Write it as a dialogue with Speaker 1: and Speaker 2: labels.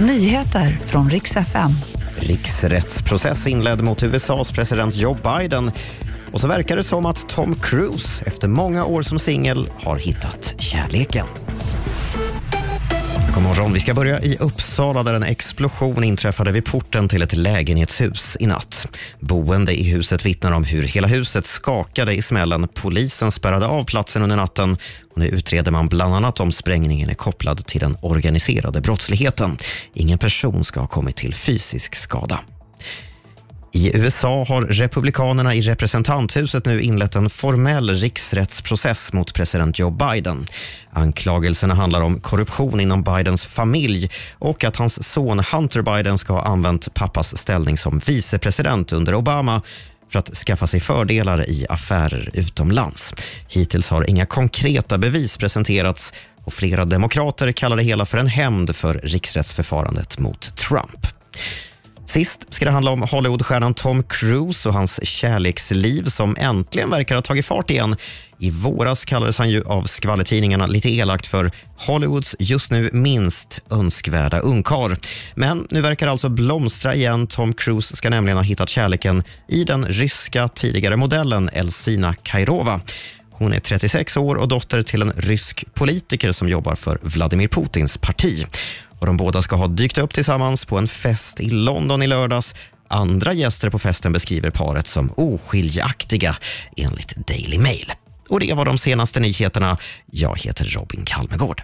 Speaker 1: Nyheter från riks FM.
Speaker 2: Riksrättsprocess inledd mot USAs president Joe Biden. Och så verkar det som att Tom Cruise efter många år som singel har hittat kärleken. Morgon. Vi ska börja i Uppsala där en explosion inträffade vid porten till ett lägenhetshus i natt. Boende i huset vittnar om hur hela huset skakade i smällen. Polisen spärrade av platsen under natten och nu utreder man bland annat om sprängningen är kopplad till den organiserade brottsligheten. Ingen person ska ha kommit till fysisk skada. I USA har Republikanerna i representanthuset nu inlett en formell riksrättsprocess mot president Joe Biden. Anklagelserna handlar om korruption inom Bidens familj och att hans son Hunter Biden ska ha använt pappas ställning som vicepresident under Obama för att skaffa sig fördelar i affärer utomlands. Hittills har inga konkreta bevis presenterats och flera demokrater kallar det hela för en hämnd för riksrättsförfarandet mot Trump. Sist ska det handla om Hollywoodstjärnan Tom Cruise och hans kärleksliv som äntligen verkar ha tagit fart igen. I våras kallades han ju av skvallertidningarna lite elakt för Hollywoods just nu minst önskvärda unkar. Men nu verkar det alltså blomstra igen. Tom Cruise ska nämligen ha hittat kärleken i den ryska tidigare modellen Elsina Kairova. Hon är 36 år och dotter till en rysk politiker som jobbar för Vladimir Putins parti. Och de båda ska ha dykt upp tillsammans på en fest i London i lördags. Andra gäster på festen beskriver paret som oskiljaktiga enligt Daily Mail. Och det var de senaste nyheterna. Jag heter Robin Kalmegård.